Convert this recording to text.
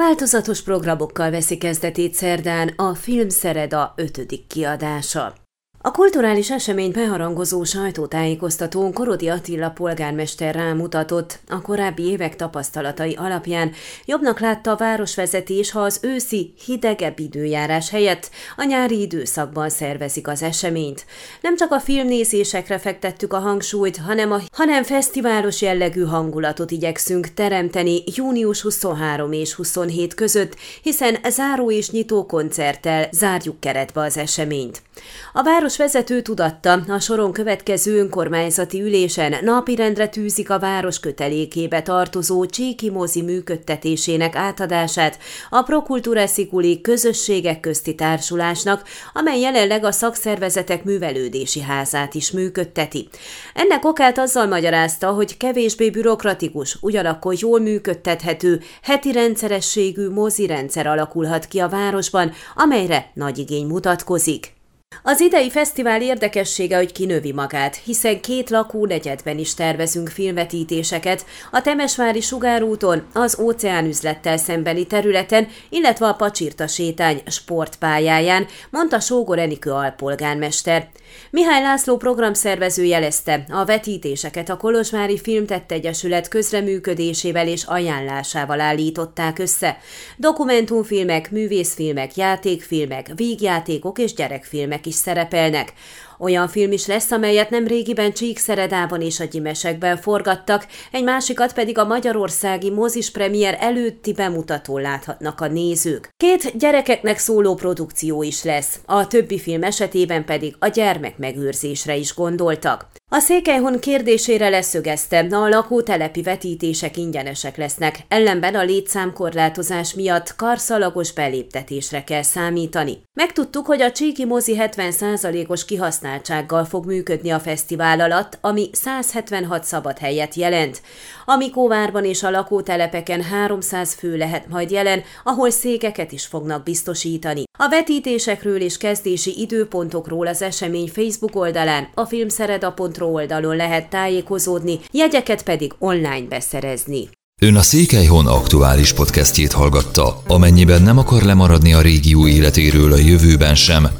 Változatos programokkal veszi kezdetét szerdán a Filmszereda 5. kiadása. A kulturális esemény beharangozó sajtótájékoztatón Korodi Attila polgármester rámutatott, a korábbi évek tapasztalatai alapján jobbnak látta a városvezetés, ha az őszi, hidegebb időjárás helyett a nyári időszakban szervezik az eseményt. Nem csak a filmnézésekre fektettük a hangsúlyt, hanem, a, hanem fesztiválos jellegű hangulatot igyekszünk teremteni június 23 és 27 között, hiszen záró és nyitó koncerttel zárjuk keretbe az eseményt. A város vezető tudatta, a soron következő önkormányzati ülésen napirendre tűzik a város kötelékébe tartozó Csíki mozi működtetésének átadását a Prokultúra Szikuli közösségek közti társulásnak, amely jelenleg a szakszervezetek művelődési házát is működteti. Ennek okát azzal magyarázta, hogy kevésbé bürokratikus, ugyanakkor jól működtethető, heti rendszerességű mozi rendszer alakulhat ki a városban, amelyre nagy igény mutatkozik. Az idei fesztivál érdekessége, hogy kinövi magát, hiszen két lakónegyedben is tervezünk filmvetítéseket, a Temesvári Sugárúton, az óceánüzlettel szembeni területen, illetve a Pacsirta sétány sportpályáján, mondta Sógor Enikő alpolgármester. Mihály László programszervező jelezte, a vetítéseket a Kolozsvári Filmtett Egyesület közreműködésével és ajánlásával állították össze. Dokumentumfilmek, művészfilmek, játékfilmek, vígjátékok és gyerekfilmek is szerepelnek. Olyan film is lesz, amelyet nem régiben Csíkszeredában és a Gyimesekben forgattak, egy másikat pedig a magyarországi mozis premier előtti bemutatón láthatnak a nézők. Két gyerekeknek szóló produkció is lesz, a többi film esetében pedig a gyermekmegőrzésre is gondoltak. A Székelyhon kérdésére leszögezte, a lakótelepi vetítések ingyenesek lesznek, ellenben a létszámkorlátozás miatt karszalagos beléptetésre kell számítani. Megtudtuk, hogy a Csíki mozi 70%-os kihasználtsággal fog működni a fesztivál alatt, ami 176 szabad helyet jelent. A Mikóvárban és a lakótelepeken 300 fő lehet majd jelen, ahol székeket is fognak biztosítani. A vetítésekről és kezdési időpontokról az esemény Facebook oldalán, a filmszereda.ro oldalon lehet tájékozódni, jegyeket pedig online beszerezni. Ön a Székelyhon aktuális podcastjét hallgatta. Amennyiben nem akar lemaradni a régió életéről a jövőben sem,